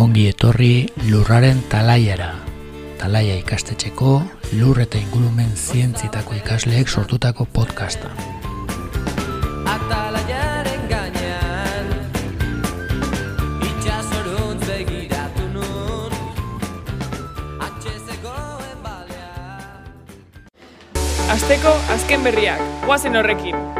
Ongi etorri lurraren talaiara. Talaia ikastetxeko lur eta ingurumen zientzitako ikasleek sortutako podcasta. Atalaiaren gainean Itxasorun begiratu nun Atxe zegoen balea Asteko azken berriak, guazen horrekin.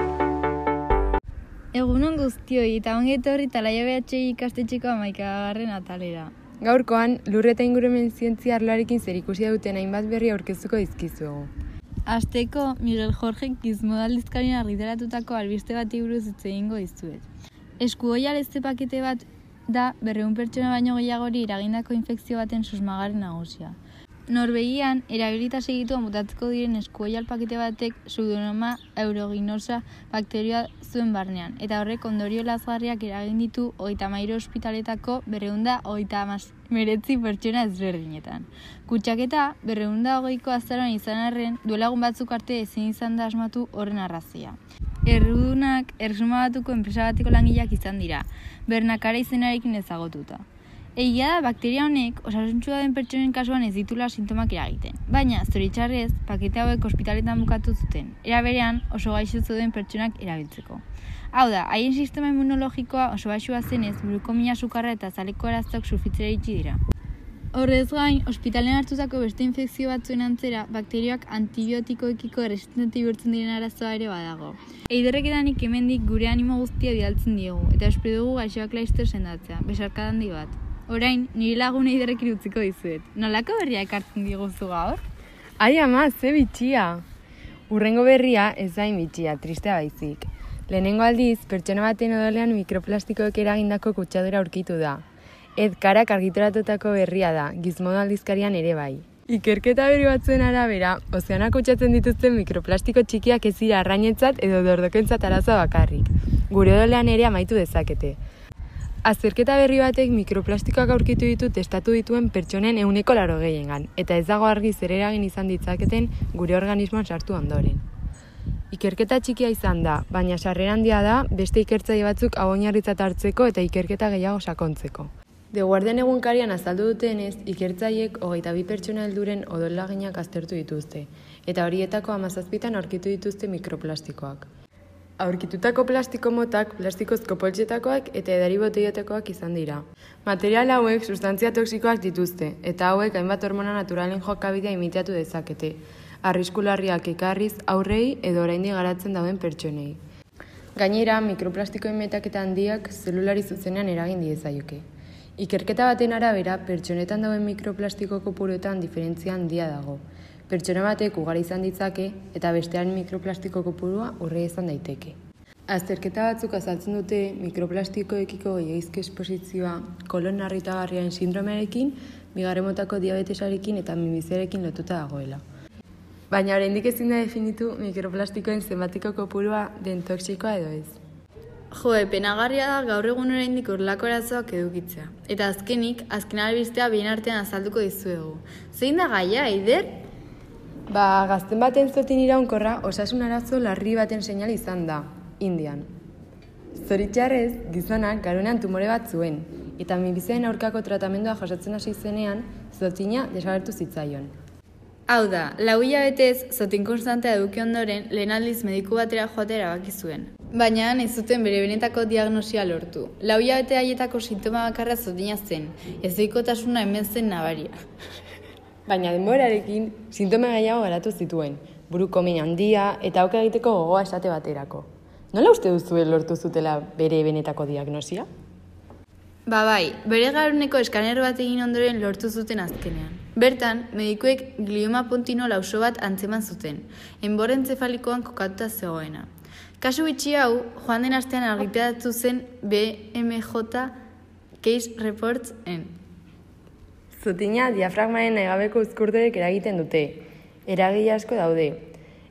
Guztioi eta ongi etorri talaia behatxe ikastetxeko amaikagarren atalera. Gaurkoan, lur eta ingurumen zientzia arloarekin zerikusia duten hainbat berri aurkeztuko dizkizuegu. Asteko Miguel Jorge gizmodaldizkarien argitaratutako albiste bati buruz hitz egingo dizuet. Eskuoia lezte pakete bat da berreun pertsona baino gehiagori eragindako infekzio baten susmagarri nagusia. Norvegian, erabilita segitua mutatzeko diren eskuoial pakete batek pseudonoma euroginosa bakterioa zuen barnean, eta horrek ondorio lazgarriak eragin ditu hogeita mairu ospitaletako berreunda hogeita meretzi pertsona ezberdinetan. Kutsaketa, berreunda hogeiko azaroan izan arren, duelagun batzuk arte ezin izan da asmatu horren arrazia. Errudunak ersuma batuko enpresa bateko langileak izan dira, bernakara izenarekin ezagotuta. Egia da bakteria honek osasuntsua den pertsonen kasuan ez ditula sintomak eragiten. Baina, zoritxarrez, pakete hauek ospitaletan bukatu zuten. Era berean, oso gaixo zeuden pertsonak erabiltzeko. Hau da, haien sistema immunologikoa oso baxua zenez, buruko mina sukarra eta zaleko araztok sufitzera itxi dira. Horrez gain, ospitalen hartutako beste infekzio batzuen antzera, bakterioak antibiotikoekiko resistente bihurtzen diren arazoa ere badago. Eiderreketanik hemendik gure animo guztia bidaltzen diegu, eta espero dugu gaixoak laizter sendatzea, besarka handi bat. Orain, nire lagun eiderrekin utziko dizuet. Nolako berria ekartzen diguzu gaur? Ai ama, ze bitxia! Urrengo berria ez zain bitxia, tristea baizik. Lehenengo aldiz, pertsona baten odolean mikroplastikoek eragindako kutsadura aurkitu da. Ed karak argitaratutako berria da, gizmodo aldizkarian ere bai. Ikerketa berri batzuen arabera, ozeanak kutsatzen dituzten mikroplastiko txikiak ez dira arrainetzat edo dordokentzat arazoa bakarrik. Gure odolean ere amaitu dezakete. Azterketa berri batek mikroplastikoak aurkitu ditu testatu dituen pertsonen euneko laro gehiengan, eta ez dago argi zer eragin izan ditzaketen gure organismoan sartu ondoren. Ikerketa txikia izan da, baina sarrera handia da beste ikertzaile batzuk hau oinarritzat hartzeko eta ikerketa gehiago sakontzeko. The Guardian egunkarian azaldu dutenez, ikertzaiek hogeita bi pertsona helduren odolaginak aztertu dituzte, eta horietako amazazpitan aurkitu dituzte mikroplastikoak. Aurkitutako plastiko motak plastikozko poltsetakoak eta edari boteiotakoak izan dira. Material hauek sustantzia toksikoak dituzte, eta hauek hainbat hormona naturalen jokabidea imitatu dezakete, arriskularriak ekarriz aurrei edo oraindik garatzen dauden pertsonei. Gainera, mikroplastikoen metaketa handiak zelulari zuzenean eragin diezaioke. Ikerketa baten arabera, pertsonetan dauden mikroplastiko kopuruetan diferentzia handia dago. Pertsona batek ugari izan ditzake eta bestean mikroplastiko kopurua urre izan daiteke. Azterketa batzuk azaltzen dute mikroplastikoekiko gehiagizko esposizioa kolon narritagarriaren sindromearekin, bigarren motako diabetesarekin eta mimiziarekin lotuta dagoela. Baina oraindik ezin da definitu mikroplastikoen zenbatiko kopurua den toxikoa edo ez. Joe, penagarria da gaur egun oraindik horrelako arazoak edukitzea. Eta azkenik, azken albistea bien artean azalduko dizuegu. Zein da gaia, Eider? Ba, gazten baten zotin iraunkorra osasun arazo larri baten seinal izan da, Indian. Zoritxarrez, gizonak garunean tumore bat zuen, eta minbizien aurkako tratamendua jasotzen hasi zenean, zotina desagertu zitzaion. Hau da, lau hilabetez, zotin konstantea eduki ondoren, lehen aldiz mediku batera joatea erabaki zuen. Baina ez zuten bere benetako diagnosia lortu. Lau hilabete haietako sintoma bakarra zotina zen, ez hemen zen nabaria. Baina denborarekin, sintoma gehiago garatu zituen, buruko min handia eta auka egiteko gogoa esate baterako. Nola uste duzu lortu zutela bere benetako diagnosia? Ba bai, bere garuneko eskaner bat egin ondoren lortu zuten azkenean. Bertan, medikuek glioma puntino lauso bat antzeman zuten, enboren zefalikoan kokatuta zegoena. Kasu bitxi hau, joan den astean argitaratu zen BMJ Case Reports en. Zutina diafragmaren negabeko uzkurderek eragiten dute. Eragile asko daude.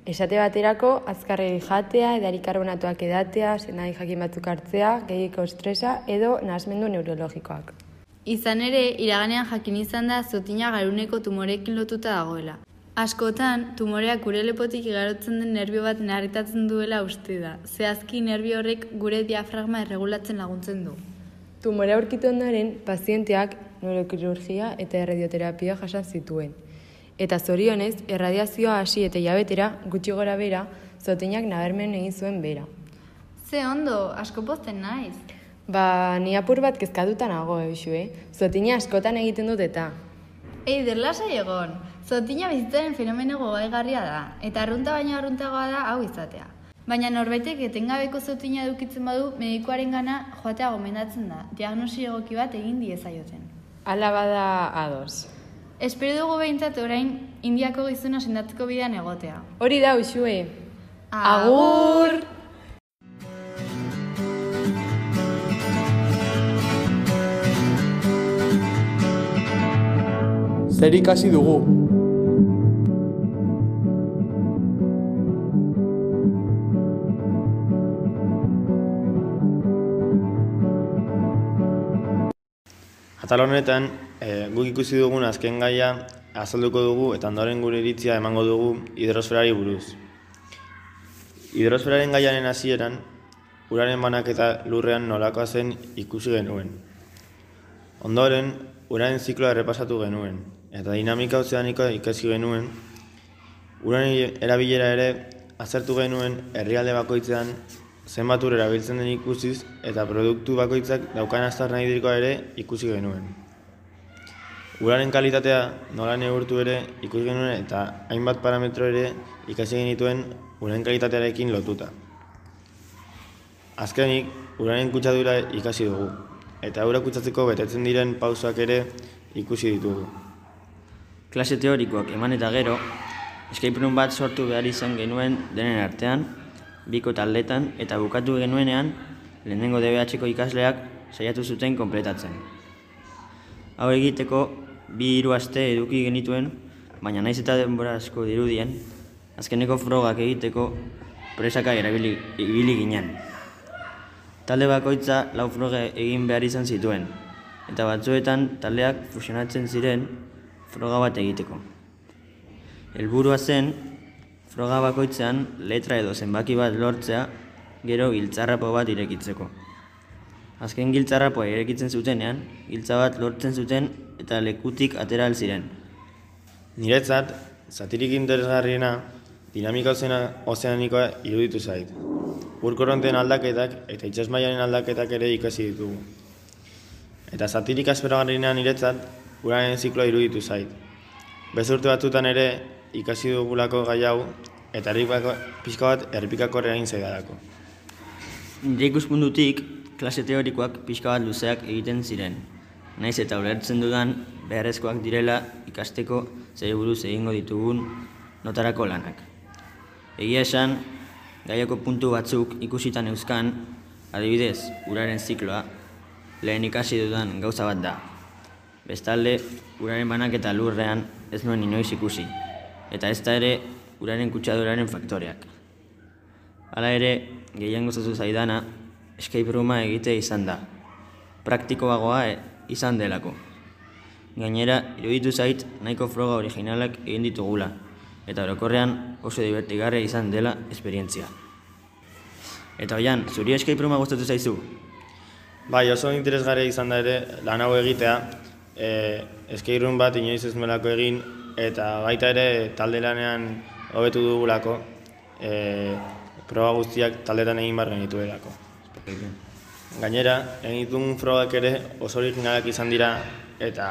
Esate baterako, azkarregi jatea, edari karbonatuak edatea, senai jakin batzuk hartzea, gehieko estresa edo nasmendu neurologikoak. Izan ere, iraganean jakin izan da zotina garuneko tumorekin lotuta dagoela. Askotan, tumoreak gure lepotik igarotzen den nerbio bat narritatzen duela uste da. Zehazki nerbio horrek gure diafragma erregulatzen laguntzen du. Tumore aurkitu ondoren, pazienteak neurokirurgia eta erradioterapia jasan zituen. Eta zorionez, erradiazioa hasi eta jabetera, gutxi gora bera, zotinak nabarmen egin zuen bera. Ze ondo, asko pozten naiz. Ba, ni apur bat kezkatuta nago, eusu, eh? Zotina askotan egiten dut eta. Eider, lasai egon. Zotina bizitzaren fenomeno gogaigarria da, eta arrunta baino arruntagoa da hau izatea. Baina norbaitek etengabeko zotina edukitzen badu, medikuaren gana joatea gomendatzen da, diagnosi egoki bat egin diezaioten. Ala bada ados. Espero dugu behintzat orain Indiako gizona sendatzeko bidean egotea. Hori da, usue. Agur! Zer ikasi dugu? Atal honetan, e, guk ikusi dugun azken gaia azalduko dugu eta ondoren gure iritzia emango dugu hidrosferari buruz. Hidrosferaren gaiaren hasieran, uraren banaketa lurrean nolakoa zen ikusi genuen. Ondoren, uraren zikloa errepasatu genuen, eta dinamika ozeanikoa ikasi genuen, uraren erabilera ere azertu genuen herrialde bakoitzean zenbat ur erabiltzen den ikusiz eta produktu bakoitzak daukan aztarna hidrikoa ere ikusi genuen. Uraren kalitatea nola neurtu ere ikusi genuen eta hainbat parametro ere ikasi genituen uraren kalitatearekin lotuta. Azkenik, uraren kutsadura ikasi dugu, eta ura kutsatzeko betetzen diren pausoak ere ikusi ditugu. Klase teorikoak eman eta gero, escape room bat sortu behar izan genuen denen artean, biko taldetan eta bukatu genuenean, lehenengo DBH-ko ikasleak saiatu zuten konpletatzen. Hau egiteko, bi hiru aste eduki genituen, baina naiz eta denbora asko dirudien, azkeneko frogak egiteko presaka erabili ibili ginen. Talde bakoitza lau froge egin behar izan zituen, eta batzuetan taldeak fusionatzen ziren froga bat egiteko. Helburua zen, froga bakoitzean letra edo zenbaki bat lortzea gero giltzarrapo bat irekitzeko. Azken giltzarrapoa irekitzen zutenean, giltza bat lortzen zuten eta lekutik atera ziren. Niretzat, zatirik interesgarriena, dinamika ozeanikoa iruditu zait. Urkoronten aldaketak eta itxasmaiaren aldaketak ere ikasi ditugu. Eta zatirik asperagarriena niretzat, uraren zikloa iruditu zait. Bezurte batzutan ere ikasi dugulako gai hau, eta erripako, pixka bat errepikako egin zaidalako. Nire ikuspuntutik, klase teorikoak pixka bat luzeak egiten ziren. Naiz eta ulertzen dudan, beharrezkoak direla ikasteko zer buruz egingo ditugun notarako lanak. Egia esan, gaiako puntu batzuk ikusitan euskan, adibidez, uraren zikloa, lehen ikasi dudan gauza bat da. Bestalde, uraren banaketa lurrean ez nuen inoiz ikusi, eta ez da ere uraren kutsaduraren faktoreak. Hala ere, gehiago zazu zaidana, escape rooma egite izan da. Praktikoagoa e, izan delako. Gainera, iruditu zait nahiko froga originalak egin ditugula, eta orokorrean oso divertigarria izan dela esperientzia. Eta oian, zuri escape rooma gustatu zaizu? Bai, oso interesgarria izan da ere lan hau egitea, e, escape room bat inoiz ez nuelako egin, eta baita ere talde lanean hobetu dugulako, e, proba guztiak taldetan egin bar genituelako. Gainera, egin ditun frogak ere oso originalak izan dira, eta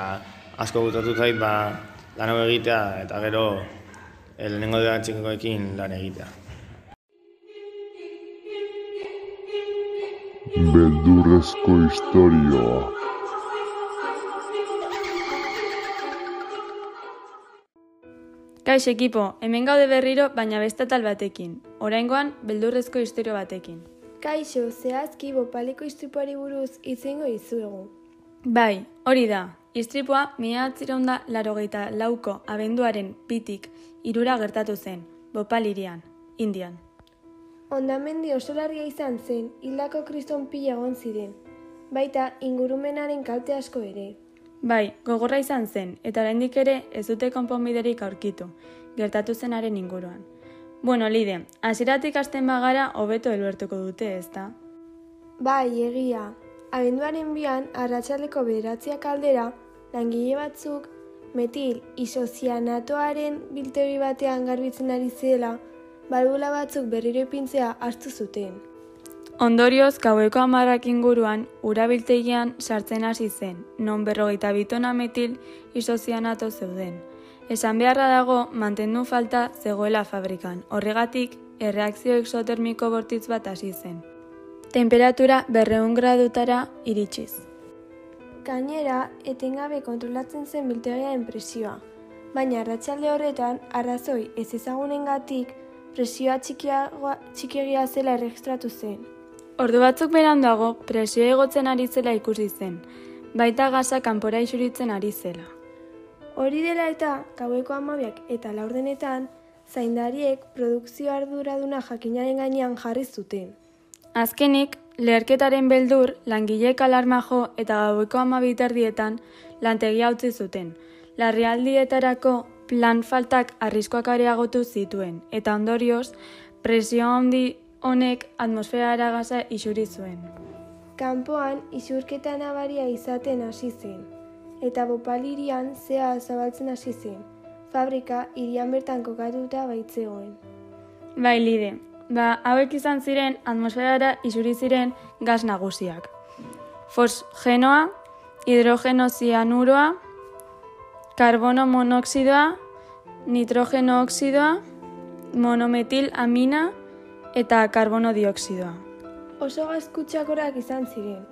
asko gustatu zait ba, lan egitea, eta gero e, lehenengo dira txikoekin lan egitea. Beldurrezko istorioa. Kaix ekipo, hemen gaude berriro, baina beste tal batekin. Oraingoan, beldurrezko istorio batekin. Kaixo, zehazki bopaliko istripuari buruz itzengo izuegu. Bai, hori da. Istripua mila atzironda larogeita lauko abenduaren pitik irura gertatu zen, Bopalirian, Indian. Ondamendi oso larria izan zen, hildako kriston pila egon ziren. Baita, ingurumenaren kalte asko ere. Bai, gogorra izan zen, eta oraindik ere ez dute konponbiderik aurkitu. gertatu zenaren inguruan. Bueno, Lide, hasieratik hasten bagara hobeto helbertuko dute, ezta? Bai, egia. Abenduaren bian, arratsaldeko bederatziak aldera, langile batzuk metil isozianatoaren biltegi batean garbitzen ari zela, balbula batzuk berriro ipintzea hartu zuten. Ondorioz, gaueko amarrak inguruan, urabiltegian sartzen hasi zen, non berrogeita bitona metil isozianato zeuden. Esan beharra dago, mantendu falta zegoela fabrikan. Horregatik, erreakzio exotermiko bortitz bat hasi zen. Temperatura berreun gradutara iritsiz. Gainera, etengabe kontrolatzen zen biltegiaren presioa, baina arratsalde horretan arrazoi ez ezagunengatik presioa txikiagoa- txikiegia zela erregistratu zen. Ordu batzuk beranduago, presioa igotzen ari zela ikusi zen, baita gasa kanpora isuritzen ari zela. Hori dela eta, gaueko amabiak eta laurdenetan, zaindariek produkzio arduraduna jakinaren gainean jarri zuten. Azkenik, leherketaren beldur, langileek alarma jo eta gaueko ama biterdietan lantegia utzi zuten. Larrialdietarako plan faltak arriskoak areagotu zituen, eta ondorioz, presio handi honek atmosferara gaza isuri zuen. Kanpoan isurketa nabaria izaten hasi zen, eta bopalirian zea zabaltzen hasi zen. Fabrika irian bertan kokatuta baitzegoen. Bai, lide, ba, hauek izan ziren atmosferara isuri ziren gas nagusiak. Fosgenoa, hidrogeno zianuroa, karbono monoxidoa, nitrogeno oxidoa, monometil amina eta karbono dioxidoa. Oso gazkutsakorak izan ziren,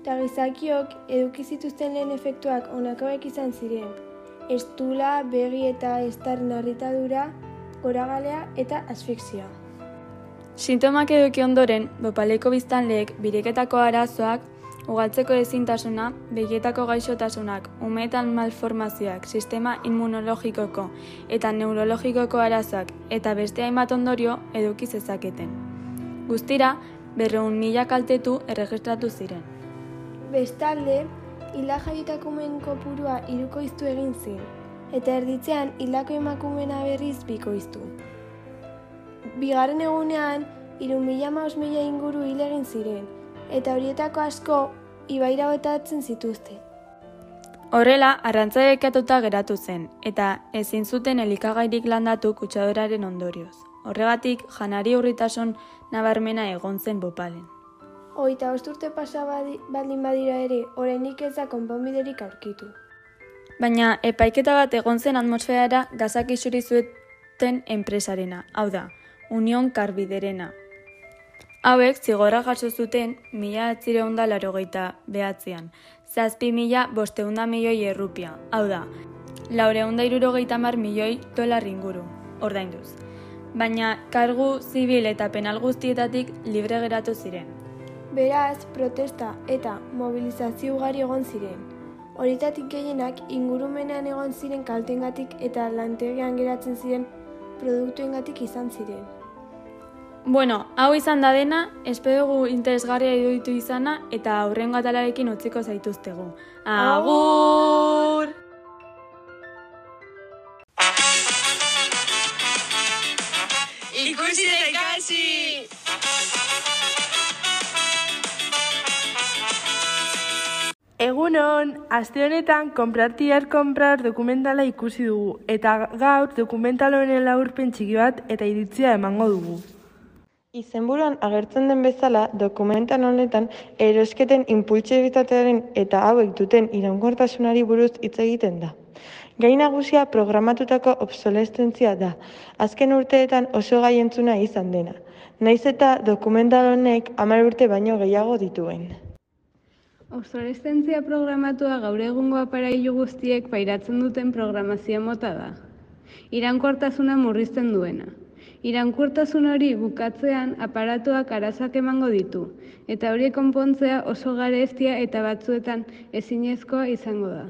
eta gizakiok eduki zituzten lehen efektuak honakoak izan ziren. Estula, begi eta estaren narritadura, goragalea eta asfixia. Sintomak eduki ondoren, bopaleko biztanleek bireketako arazoak, ugaltzeko ezintasuna, begietako gaixotasunak, umetan malformazioak, sistema immunologikoko eta neurologikoko arazoak eta beste hainbat ondorio eduki zezaketen. Guztira, berreun mila kaltetu erregistratu ziren. Bestalde, hila jaiotako umen kopurua irukoiztu egin zen, eta erditzean hildako emakumena berriz bikoiztu. Bigarren egunean, hiru mila hamabost mila inguru hil egin ziren, eta horietako asko ibaira botatzen zituzte. Horrela, arrantza dekatuta geratu zen, eta ezin zuten elikagairik landatu kutsadoraren ondorioz. Horregatik, janari urritasun nabarmena egon zen bopalen. Hogeita bost urte pasa badi- baldin badira ere, oraindik ez da konponbiderik aurkitu. Baina epaiketa bat egon zen atmosferara gazak isuri zueten enpresarena, hau da, Union Karbiderena. Hauek zigorra jaso zuten mila atzireunda larogeita behatzean, zazpi mila bosteunda milioi errupia, hau da, laureunda irurogeita mar milioi dolar inguru, ordainduz. Baina kargu zibil eta penal guztietatik libre geratu ziren. Beraz, protesta eta mobilizazio ugari egon ziren. Horietatik gehienak ingurumenean egon ziren kaltengatik eta lantegian geratzen ziren produktuengatik izan ziren. Bueno, hau izan da dena, espero dugu interesgarria iruditu izana eta aurrengo atalarekin utziko zaituztegu. Agur! Ikusi eta ikasi! Egunon, aste honetan Comprar Tiar Comprar dokumentala ikusi dugu eta gaur dokumental honen laburpen txiki bat eta iritzia emango dugu. Izenburuan agertzen den bezala, dokumental honetan erosketen impultsibitatearen eta hauek duten iraunkortasunari buruz hitz egiten da. Gai nagusia programatutako obsolestentzia da, azken urteetan oso gai entzuna izan dena. Naiz eta dokumental honek hamar urte baino gehiago dituen. Obsoleszentzia programatua gaur egungo aparailu guztiek pairatzen duten programazio mota da. Iraunkortasuna murrizten duena. Iraunkortasun hori bukatzean aparatuak arazak emango ditu, eta hori konpontzea oso garestia eta batzuetan ezinezkoa izango da.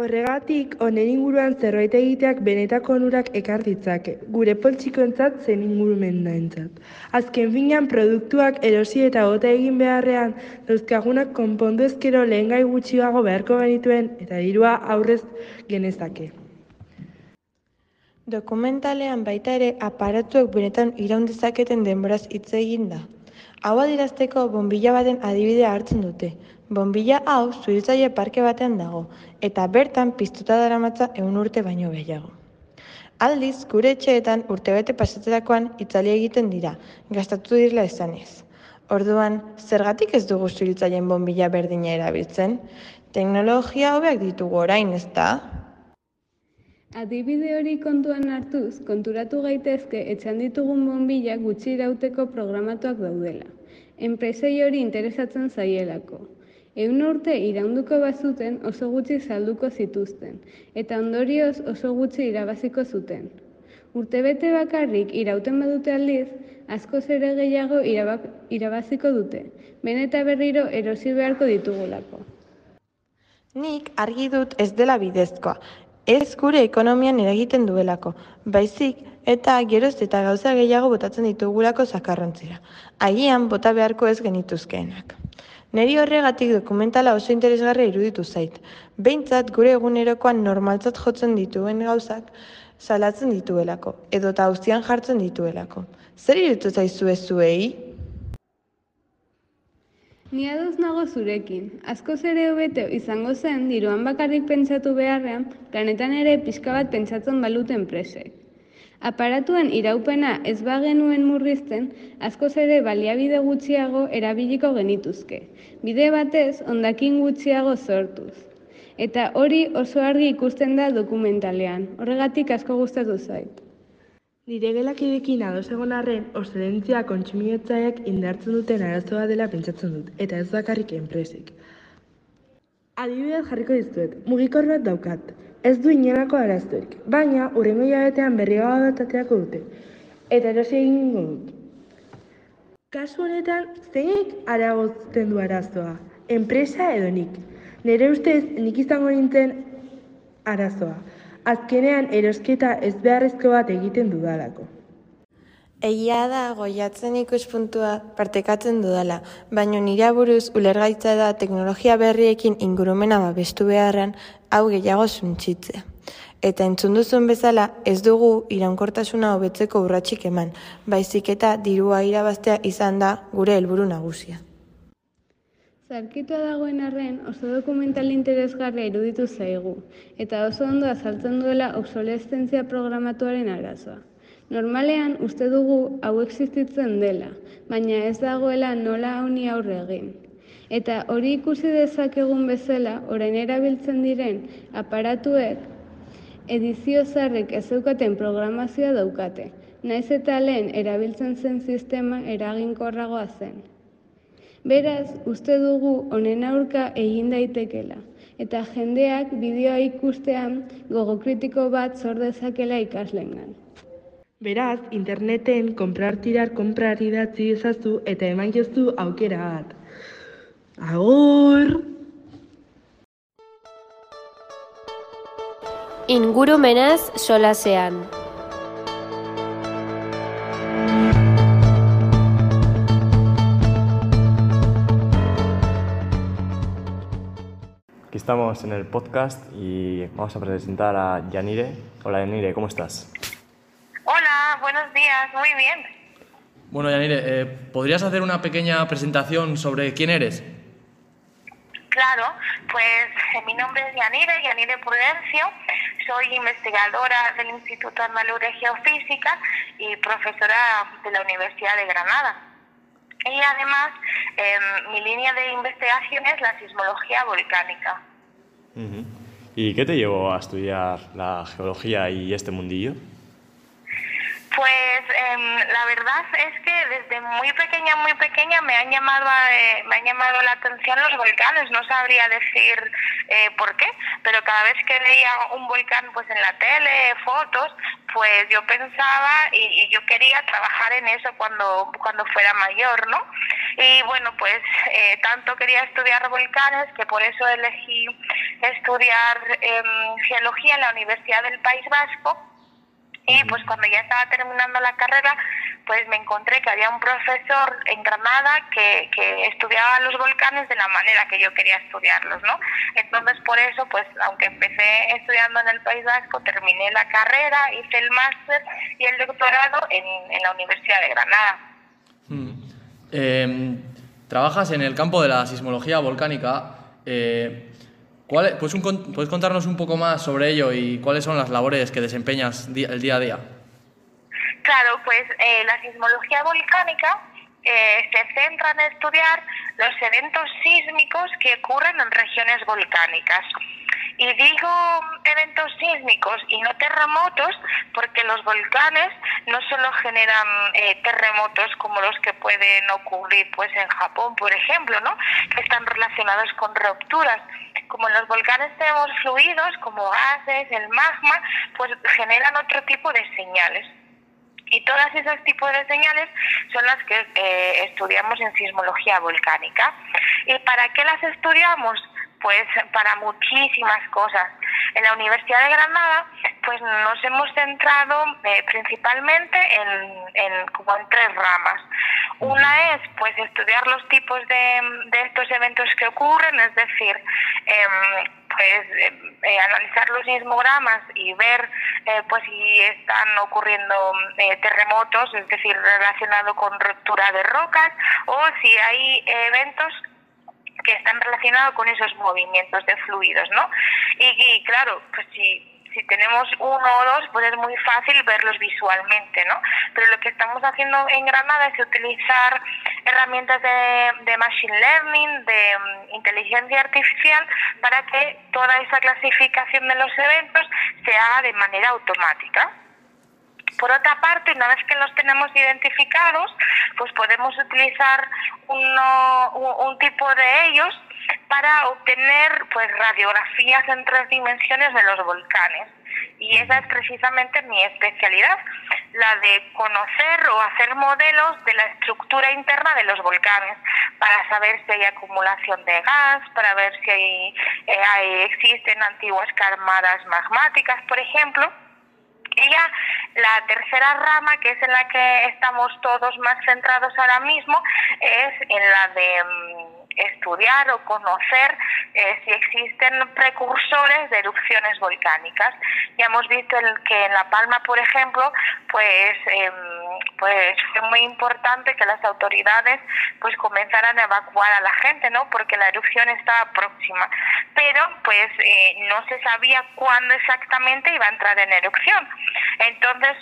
Horregatik, honen inguruan zerbait egiteak benetako onurak ekar ditzake, gure poltsikoentzat zen ingurumendaentzat. Azken finean produktuak erosi eta gota egin beharrean, dauzkagunak konpondu ezkero lehen gutxiago beharko genituen eta dirua aurrez genezake. Dokumentalean baita ere aparatuek benetan iraun dezaketen denboraz hitz egin da. Hau adierazteko bombilla baten adibidea hartzen dute. Bombilla hau zuritzaile parke batean dago, eta bertan piztuta daramatza ehun urte baino gehiago. Aldiz, gure etxeetan urtebete pasatzerakoan itzali egiten dira, gastatu direla esanez. Orduan, zergatik ez dugu zuritzaileen bombilla berdina erabiltzen? Teknologia hobeak ditugu orain, ez da? Adibide hori kontuan hartuz, konturatu gaitezke etxan ditugun bonbila gutxi irauteko programatuak daudela. Enpresei hori interesatzen zaielako. Egun urte iraunduko bazuten oso gutxi salduko zituzten, eta ondorioz oso gutxi irabaziko zuten. Urtebete bakarrik irauten badute aldiz, askoz ere gehiago irabak, irabaziko dute, beneta berriro erosi beharko ditugulako. Nik argi dut ez dela bidezkoa, ez gure ekonomian eragiten duelako, baizik eta geroz eta gauza gehiago botatzen ditugulako zakarrontzira. Agian bota beharko ez genituzkeenak. Neri horregatik dokumentala oso interesgarria iruditu zait. Behintzat gure egunerokoan normaltzat jotzen dituen gauzak salatzen dituelako, edota auzian jartzen dituelako. Zer iruditu zaizu ez zuei? Ni ados nago zurekin. Askoz ere hobeto izango zen diruan bakarrik pentsatu beharrean, planetan ere pixka bat pentsatzen balute enpresek. Aparatuen iraupena ez bagenuen murrizten, askoz ere baliabide gutxiago erabiliko genituzke. Bide batez, ondakin gutxiago sortuz. Eta hori oso argi ikusten da dokumentalean. Horregatik asko gustatu zait. Nire gelakidekin ados egon arren, ostedentzia kontsumitzaileak indartzen duten arazoa dela pentsatzen dut, eta ez bakarrik enpresek. Adibidez jarriko dizuet, mugikor bat daukat. Ez du inolako arazorik, baina urrengo hilabetean berri bat aterako dute. Eta erosi egingo dut. Kasu honetan, zeinek aragozten du arazoa? Enpresa edo nik? Nire ustez, nik izango nintzen arazoa. Azkenean erosketa ez beharrezko bat egiten dudalako. Egia da goiatzen ikuspuntua partekatzen dudala, baino nire buruz ulergaitza da teknologia berriekin ingurumena babestu beharrean hau gehiago suntsitzea. Eta entzun duzun bezala ez dugu iraunkortasuna hobetzeko urratsik eman, baizik eta dirua irabaztea izan da gure helburu nagusia. Zarkitua dagoen arren oso dokumental interesgarria iruditu zaigu, eta oso ondo azaltzen duela obsoleszentzia programatuaren arazoa. Normalean uste dugu hau existitzen dela, baina ez dagoela nola honi aurre egin. Eta hori ikusi dezakegun bezala, orain erabiltzen diren aparatuek edizio zarrek ez zeukaten programazioa daukate, naiz eta lehen erabiltzen zen sistema eraginkorragoa zen. Beraz, uste dugu honen aurka egin daitekela, eta jendeak bideoa ikustean gogo kritiko bat zor dezakela ikaslengan. Beraz, interneten comprar tirar comprar idatzi ezazu eta eman jozu aukera bat. Agur! Ingurumenaz solasean. Estamos en el podcast y vamos a presentar a Yanire. Hola Yanire, ¿cómo estás? Hola, buenos días, muy bien. Bueno, Yanire, eh, ¿podrías hacer una pequeña presentación sobre quién eres? Claro, pues eh, mi nombre es Yanire, Yanire Prudencio, soy investigadora del Instituto Andaluz de Geofísica y profesora de la Universidad de Granada. Y además, eh, mi línea de investigación es la sismología volcánica. ¿Y qué te llevó a estudiar la geología y este mundillo? Pues em, la verdad es que desde muy pequeña, muy pequeña me han llamado, a- eh, me han llamado la atención los volcanes. No sabría decir eh, por qué, pero cada vez que veía un volcán, pues en la tele, fotos, pues yo pensaba y, y yo quería trabajar en eso cuando cuando fuera mayor, ¿no? Y bueno, pues eh, tanto quería estudiar volcanes que por eso elegí estudiar em, geología en la Universidad del País Vasco. Y pues cuando ya estaba terminando la carrera, pues me encontré que había un profesor en Granada que, que estudiaba los volcanes de la manera que yo quería estudiarlos, ¿no? Entonces por eso, pues aunque empecé estudiando en el País Vasco, terminé la carrera, hice el máster y el doctorado en, en la Universidad de Granada. Eh, trabajas en el campo de la sismología volcánica. Eh, ¿cuál es- puedes, un ¿Puedes contarnos un poco más sobre ello y cuáles son las labores que desempeñas el día a día? Claro, pues eh, la sismología volcánica eh, se centra en estudiar los eventos sísmicos que ocurren en regiones volcánicas. Y digo eventos sísmicos y no terremotos porque los volcanes no solo generan eh, terremotos como los que pueden ocurrir pues en Japón, por ejemplo, ¿no? que están relacionados con rupturas. Como en los volcanes tenemos fluidos como gases, el magma, pues generan otro tipo de señales. Y todos esos tipos de señales son las que eh, estudiamos en sismología volcánica. ¿Y para qué las estudiamos? Pues para muchísimas cosas. En la Universidad de Granada, pues nos hemos centrado eh, principalmente en, en, como en tres ramas. Una es pues estudiar los tipos de, de estos eventos que ocurren, es decir, em, pues em, eh, analizar los sismogramas y ver eh, pues si están ocurriendo eh, terremotos, es decir, relacionado con ruptura de rocas, o si hay eventos que están relacionados con esos movimientos de fluidos, ¿no? Y, y claro, pues si si tenemos uno o dos, pues es muy fácil verlos visualmente, ¿no? Pero lo que estamos haciendo en Granada es utilizar herramientas de, de machine learning, de mm, inteligencia artificial, para que toda esa clasificación de los eventos se haga de manera automática. Por otra parte, una vez que los tenemos identificados, pues podemos utilizar uno- un, un tipo de ellos para obtener pues radiografías en tres dimensiones de los volcanes. Y esa es precisamente mi especialidad, la de conocer o hacer modelos de la estructura interna de los volcanes, para saber si hay acumulación de gas, para ver si hay, eh, existen antiguas carmadas magmáticas, por ejemplo. Y ya la tercera rama, que es en la que estamos todos más centrados ahora mismo, es en la de mm, estudiar o conocer eh, si existen precursores de erupciones volcánicas. Ya hemos visto que en La Palma, por ejemplo, pues, em, pues fue muy importante que las autoridades pues comenzaran a evacuar a la gente, ¿no? Porque la erupción estaba próxima. Pero pues eh, no se sabía cuándo exactamente iba a entrar en erupción. Entonces,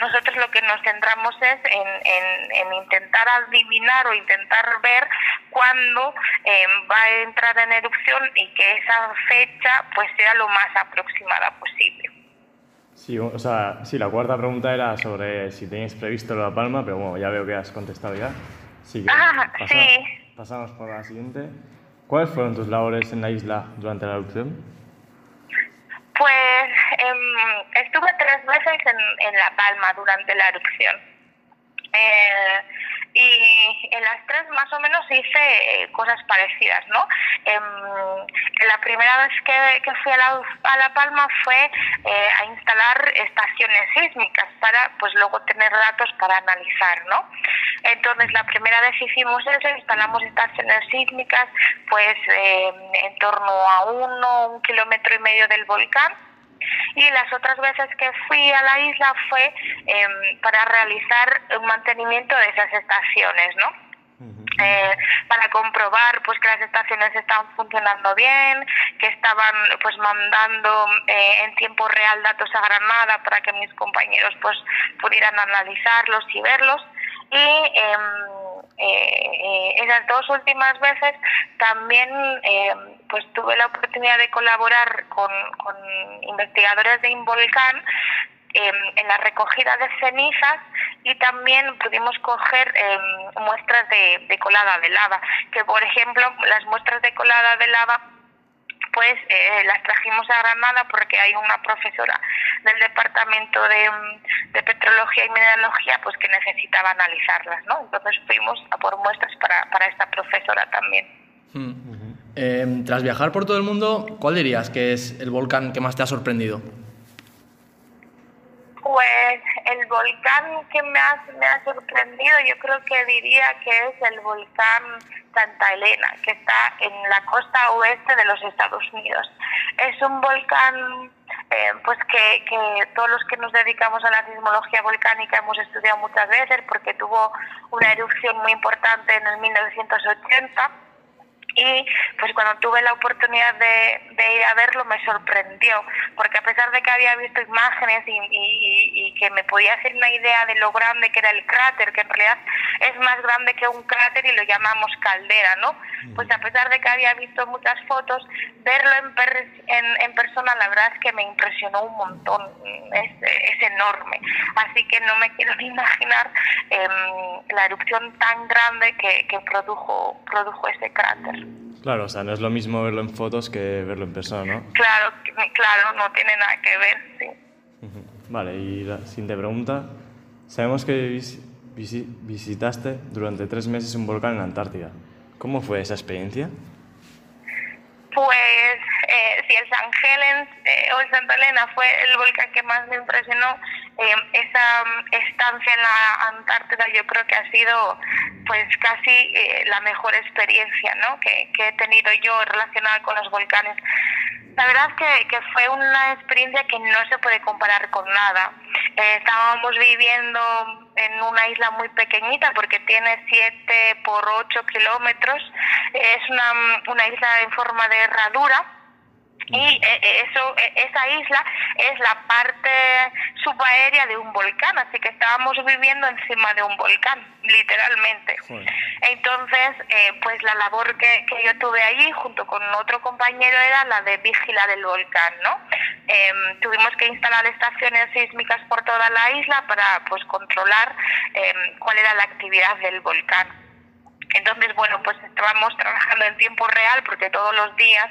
nosotros lo que nos centramos es en, en- en intentar adivinar o intentar ver cuándo eh, va a entrar en erupción y que esa fecha pues sea lo más aproximada posible. Sí, o sea, sí, la cuarta pregunta era sobre si tenéis previsto La Palma, pero bueno, ya veo que has contestado ya. Así que Ah, sí. pasamos por la siguiente. ¿Cuáles fueron tus labores en la isla durante la erupción? Pues em, estuve tres veces en, La Palma durante la erupción. Eh, y en las tres más o menos hice eh, cosas parecidas, ¿no? Em, la primera vez que, fui a la, a La Palma fue eh, a instalar estaciones sísmicas para pues luego tener datos para analizar, ¿no? Entonces la primera vez hicimos eso, instalamos estaciones sísmicas pues eh, en torno a uno, un kilómetro y medio del volcán y las otras veces que fui a la isla fue em, para realizar un mantenimiento de esas estaciones, ¿no? Eh, para comprobar pues que las estaciones estaban funcionando bien, que estaban pues mandando eh, en tiempo real datos a Granada para que mis compañeros pues pudieran analizarlos y verlos y em, eh, eh, esas dos últimas veces también eh, pues tuve la oportunidad de colaborar con, con investigadores de Involcán em, en la recogida de cenizas y también pudimos coger em, muestras de, colada de lava, que por ejemplo las muestras de colada de lava pues eh, las trajimos a Granada porque hay una profesora del departamento de, de petrología y mineralogía pues que necesitaba analizarlas, ¿no? Entonces fuimos a por muestras para, para esta profesora también. Hmm. Eh, tras viajar por todo el mundo, ¿cuál dirías que es el volcán que más te ha sorprendido? Pues el volcán que ha, me ha sorprendido, yo creo que diría que es el volcán Santa Elena, que está en la costa oeste de los Estados Unidos. Es un volcán eh, pues que, que todos los que nos dedicamos a la sismología volcánica hemos estudiado muchas veces porque tuvo una erupción muy importante en el 1980 y pues cuando tuve la oportunidad de, de, ir a verlo me sorprendió, porque a pesar de que había visto imágenes y, y, y, que me podía hacer una idea de lo grande que era el cráter, que en realidad es más grande que un cráter y lo llamamos caldera, ¿no? Pues a pesar de que había visto muchas fotos, verlo en, per, en, en persona la verdad es que me impresionó un montón, es, es enorme, así que no me quiero ni imaginar eh, la erupción tan grande que, que produjo, produjo ese cráter. Claro, o sea, no es lo mismo verlo en fotos que verlo en persona, ¿no? Claro, claro, no tiene nada que ver, sí. Vale, y la siguiente pregunta. Sabemos que vis visi visitaste durante tres meses un volcán en la Antártida. ¿Cómo fue esa experiencia? Pues eh, si el San Helen eh, o el Santa Elena fue el volcán que más me impresionó, eh, esa um, estancia en la Antártida yo creo que ha sido pues casi eh, la mejor experiencia ¿no? que, que, he tenido yo relacionada con los volcanes. La verdad que, que fue una experiencia que no se puede comparar con nada. Eh, estábamos viviendo en una isla muy pequeñita porque tiene 7 por 8 kilómetros. Es una, una isla en forma de herradura y eso, esa isla es la parte subaérea de un volcán, así que estábamos viviendo encima de un volcán, literalmente. Joder. Entonces, eh, pues la labor que, que, yo tuve allí junto con otro compañero era la de vigilar el volcán, ¿no? Eh, tuvimos que instalar estaciones sísmicas por toda la isla para pues controlar eh, cuál era la actividad del volcán. Entonces, bueno, pues estábamos trabajando en tiempo real porque todos los días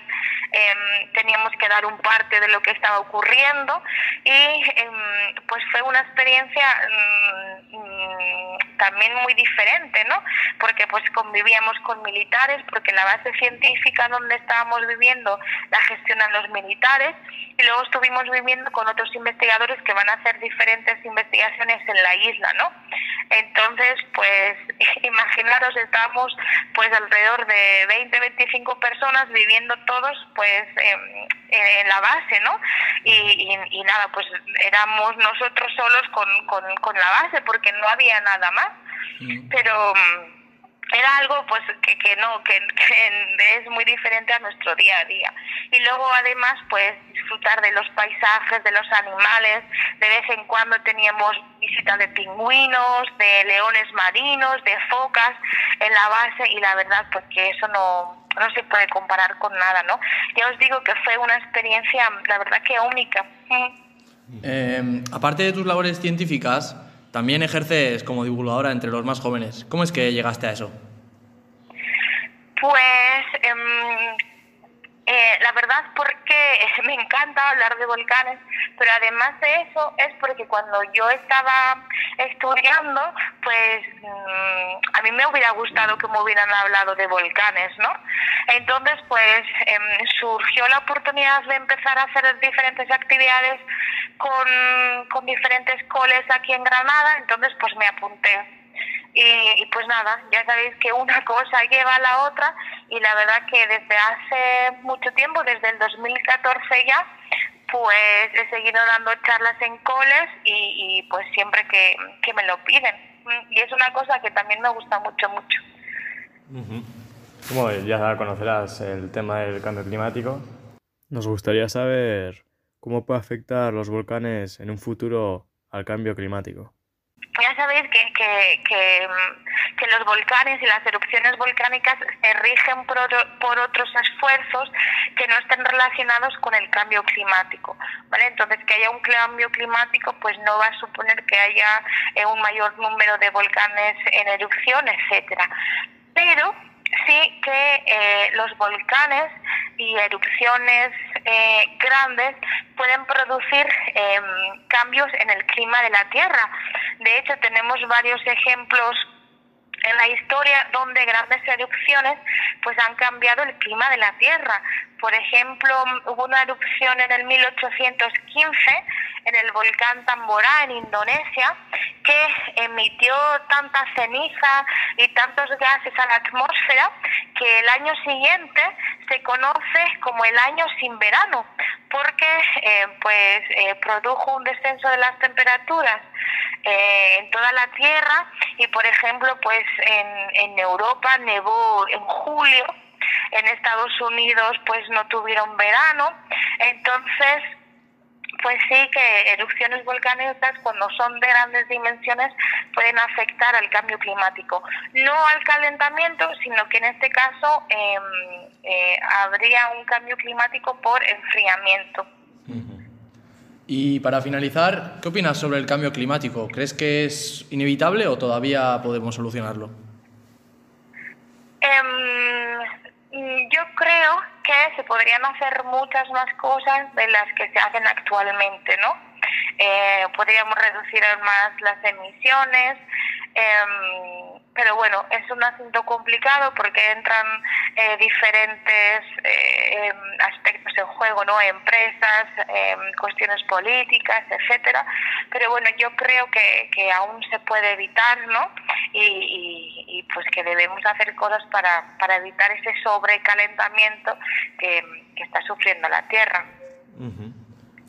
eh, teníamos que dar un parte de lo que estaba ocurriendo y eh, pues fue una experiencia mmm, también muy diferente, ¿no? Porque pues convivíamos con militares, porque la base científica donde estábamos viviendo la gestionan los militares y luego estuvimos viviendo con otros investigadores que van a hacer diferentes investigaciones en la isla, ¿no? Entonces, pues imaginaros, estábamos pues alrededor de 20, 25 personas viviendo todos pues eh, en la base, ¿no? Y, y, y, nada, pues éramos nosotros solos con, con, con la base porque no había nada más. Mm. Pero era algo pues que, que no que, que, es muy diferente a nuestro día a día. Y luego además pues disfrutar de los paisajes de los animales. De vez en cuando teníamos visita de pingüinos de leones marinos de focas en la base. Y la verdad pues que eso no no se puede comparar con nada no ya os digo que fue una experiencia la verdad que única. Eh, aparte de tus labores científicas también ejerces como divulgadora entre los más jóvenes. ¿Cómo es que llegaste a eso? Pues eh, eh, la verdad porque me encanta hablar de volcanes, pero además de eso es porque cuando yo estaba estudiando, pues mmm, a mí me hubiera gustado que me hubieran hablado de volcanes, ¿no? Entonces, pues eh, surgió la oportunidad de empezar a hacer diferentes actividades con, con diferentes coles aquí en Granada, entonces pues me apunté. Y, y, pues nada, ya sabéis que una cosa lleva a la otra y la verdad que desde hace mucho tiempo, desde el 2014 ya, pues he seguido dando charlas en coles y, y pues siempre que, que, me lo piden. Y es una cosa que también me gusta mucho, mucho. Uh -huh. Como ya conocerás el tema del cambio climático, nos gustaría saber cómo puede afectar los volcanes en un futuro al cambio climático ya sabéis que, que, que, que, los volcanes y las erupciones volcánicas se rigen por, por, otros esfuerzos que no estén relacionados con el cambio climático, ¿vale? Entonces, que haya un cambio climático, pues no va a suponer que haya eh, un mayor número de volcanes en erupción, etcétera. Pero sí que eh, los volcanes y erupciones eh, grandes pueden producir eh, cambios en el clima de la Tierra. De hecho, tenemos varios ejemplos en la historia donde grandes erupciones pues han cambiado el clima de la Tierra. Por ejemplo, hubo una erupción en el 1815 en el volcán Tamborá en Indonesia, que emitió tanta ceniza y tantos gases a la atmósfera que el año siguiente se conoce como el año sin verano, porque eh, pues eh, produjo un descenso de las temperaturas eh, en toda la Tierra y por ejemplo pues en, en Europa nevó en julio, en Estados Unidos pues no tuvieron verano, entonces pues sí que erupciones volcánicas cuando son de grandes dimensiones pueden afectar al cambio climático. No al calentamiento, sino que en este caso eh, eh, habría un cambio climático por enfriamiento. Y para finalizar, ¿qué opinas sobre el cambio climático? ¿Crees que es inevitable o todavía podemos solucionarlo? Em, yo creo que se podrían hacer muchas más cosas de las que se hacen actualmente, ¿no? Eh, podríamos reducir más las emisiones, em, pero bueno, es un asunto complicado porque entran eh, diferentes eh, em, aspectos en juego, ¿no? Empresas, em, cuestiones políticas, etcétera. Pero bueno, yo creo que, que aún se puede evitar, ¿no? Y, y- y, pues que debemos hacer cosas para, para evitar ese sobrecalentamiento que, que está sufriendo la Tierra.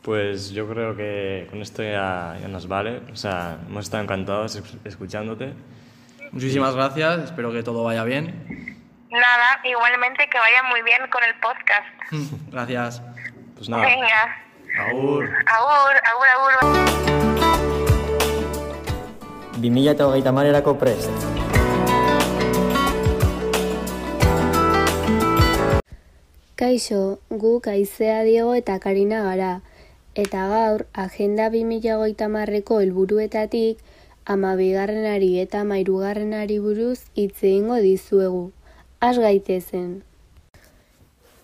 Pues yo creo que con esto ya, ya nos vale. O sea, hemos estado encantados es- escuchándote. Muchísimas gracias, espero que todo vaya bien. Nada, igualmente que vaya muy bien con el podcast. Gracias. Pues nada. Venga, Agur. agur, agur, agur. 2030 marerako prest. Kaixo, guk Aizea Diego eta Karina gara, eta gaur Agenda 2030 marreko helburuetatik ama bigarrenari eta mairugarrenari buruz hitz egingo dizuegu. Has gaitezen.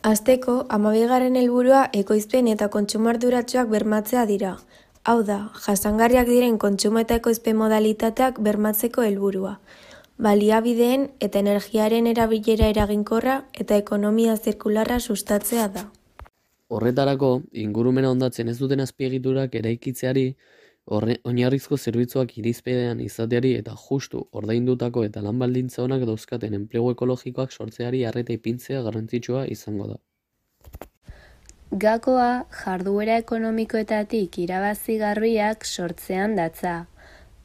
Azteko, amabigarren helburua ekoizpen eta kontsumo arduratsuak bermatzea dira. Hau da, jasangarriak diren kontsumo eta ekoizpen modalitateak bermatzeko helburua. Baliabideen eta energiaren erabilera eraginkorra eta ekonomia zirkularra sustatzea da. Horretarako, ingurumena ondatzen ez duten azpiegiturak eraikitzeari, horre, oinarrizko zerbitzuak irizpedean izateari eta justu ordaindutako eta lan baldintza onak dauzkaten enplegu ekologikoak sortzeari arreta ipintzea garrantzitsua izango da. Gakoa jarduera ekonomikoetatik irabazi garbiak sortzean datza.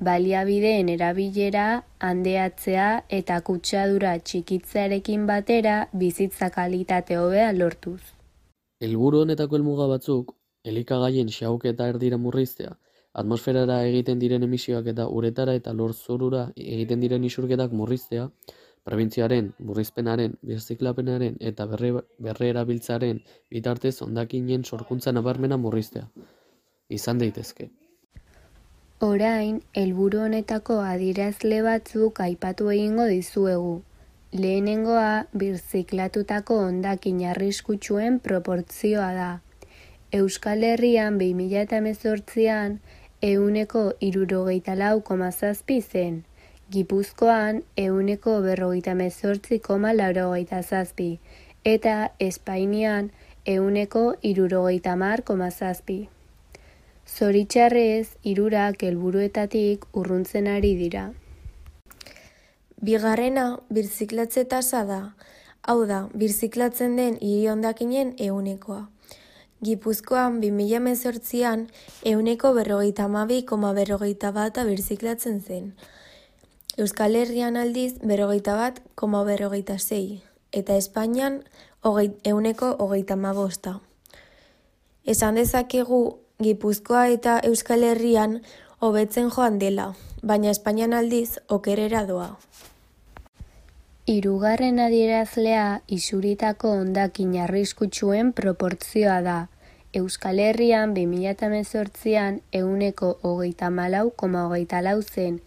Baliabideen erabilera, handeatzea eta kutsadura txikitzearekin batera bizitza kalitate hobea lortuz. Helburu honetako helmuga batzuk, elikagaien xahuketa erdira murriztea, atmosferara egiten diren emisioak eta uretara eta lorzurura egiten diren isurketak murriztea, prebentzioaren, murrizpenaren, birziklapenaren eta berre, berrerabiltzaren bitartez hondakinen sorkuntza nabarmena murriztea. Izan daitezke. Orain, helburu honetako adierazle batzuk aipatu egingo dizuegu. Lehenengoa, birziklatutako hondakin arriskutsuen proportzioa da. Euskal Herrian 2018an euneko irurogeita lau koma zazpi zen, Gipuzkoan euneko berrogeita mezortzi koma laurogeita zazpi, eta Espainian euneko irurogeita mar koma zazpi. Zoritxarrez, hirurak helburuetatik urruntzen ari dira. Bigarrena, birziklatze tasa da. Hau da, birziklatzen den hiri hondakinen eunekoa. Gipuzkoan 2018an euneko berrogeita hamabi koma berrogeita bata birziklatzen zen. Euskal Herrian aldiz berrogeita bat koma berrogeita sei, eta Espainian hogei, euneko hogeita hamabosta. Esan dezakegu Gipuzkoa eta Euskal Herrian hobetzen joan dela, baina Espainian aldiz okerera doa. Hirugarren adierazlea isuritako hondakin arriskutsuen proportzioa da. Euskal Herrian 2018an euneko hogeita malau koma hogeita lau zen,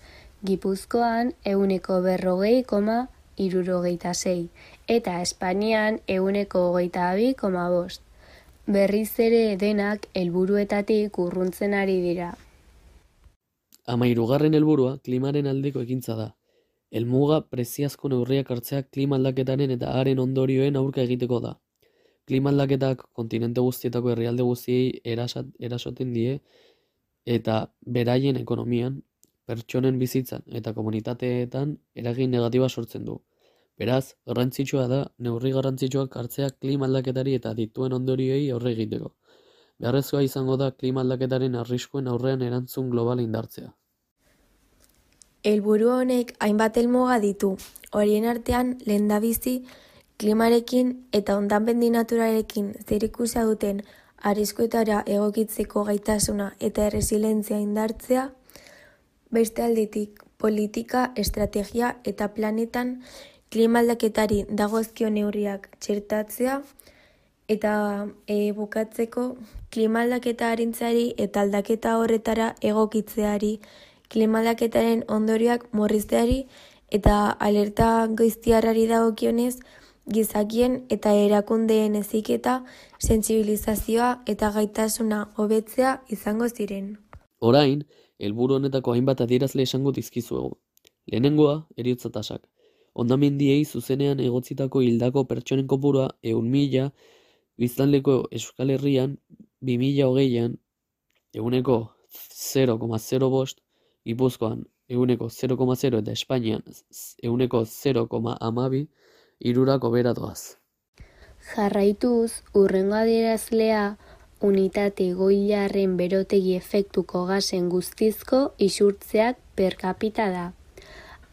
Gipuzkoan euneko berrogei koma irurogeita sei, eta Espainian euneko hogeita abi koma bost. Berriz ere denak helburuetatik urruntzen ari dira. Hamairugarren helburua klimaren aldeko ekintza da. Helmuga preziazko neurriak hartzeak klima aldaketaren eta haren ondorioen aurka egiteko da. Klima aldaketak kontinente guztietako herrialde guztiei erasat, erasoten die eta beraien ekonomian, pertsonen bizitzan eta komunitateetan eragin negatiba sortzen du. Beraz, garrantzitsua da neurri garrantzitsuak hartzea klima aldaketari eta dituen ondorioei aurre egiteko. Beharrezkoa izango da klima aldaketaren arriskuen aurrean erantzun global indartzea. Helburu honek hainbat helmuga ditu. Horien artean lehendabizi klimarekin eta ondanbendi naturalekin zerikusia duten arriskuetara egokitzeko gaitasuna eta erresilientzia indartzea, beste aldetik politika, estrategia eta planetan klima aldaketari dagozkio neurriak txertatzea eta e, bukatzeko klima aldaketa arintzari eta aldaketa horretara egokitzeari klima aldaketaren ondorioak morrizteari eta alerta goiztiarrari dagokionez gizakien eta erakundeen heziketa, sentsibilizazioa eta gaitasuna hobetzea izango ziren. Orain, helburu honetako hainbat adierazle esango dizkizuegu. Lehenengoa, eriotza tasak. Ondamendiei zuzenean egotzitako hildako pertsonen kopurua eun mila, biztanleko Euskal Herrian, bi mila hogeian, eguneko 0,0 bost, Gipuzkoan eguneko 0,0 eta Espainian eguneko 0,amabi, irurako bera doaz. Jarraituz, urrengo adierazlea unitate goilarren berotegi efektuko gasen guztizko isurtzeak per capita da.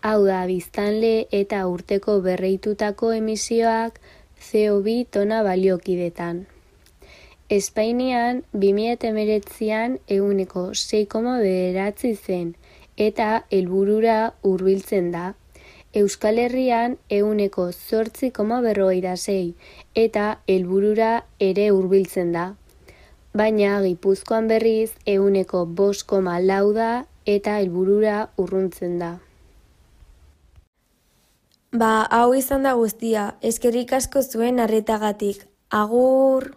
Hau da, biztanle eta urteko berreitutako emisioak CO2 tona baliokidetan. Espainian 2019an eguneko 6,9 beratzi zen eta helburura hurbiltzen da. Euskal Herrian euneko zortzi koma berrogeita sei eta helburura ere hurbiltzen da. Baina Gipuzkoan berriz euneko bost koma lau da eta helburura urruntzen da. Ba, hau izan da guztia, eskerrik asko zuen arretagatik. Agur!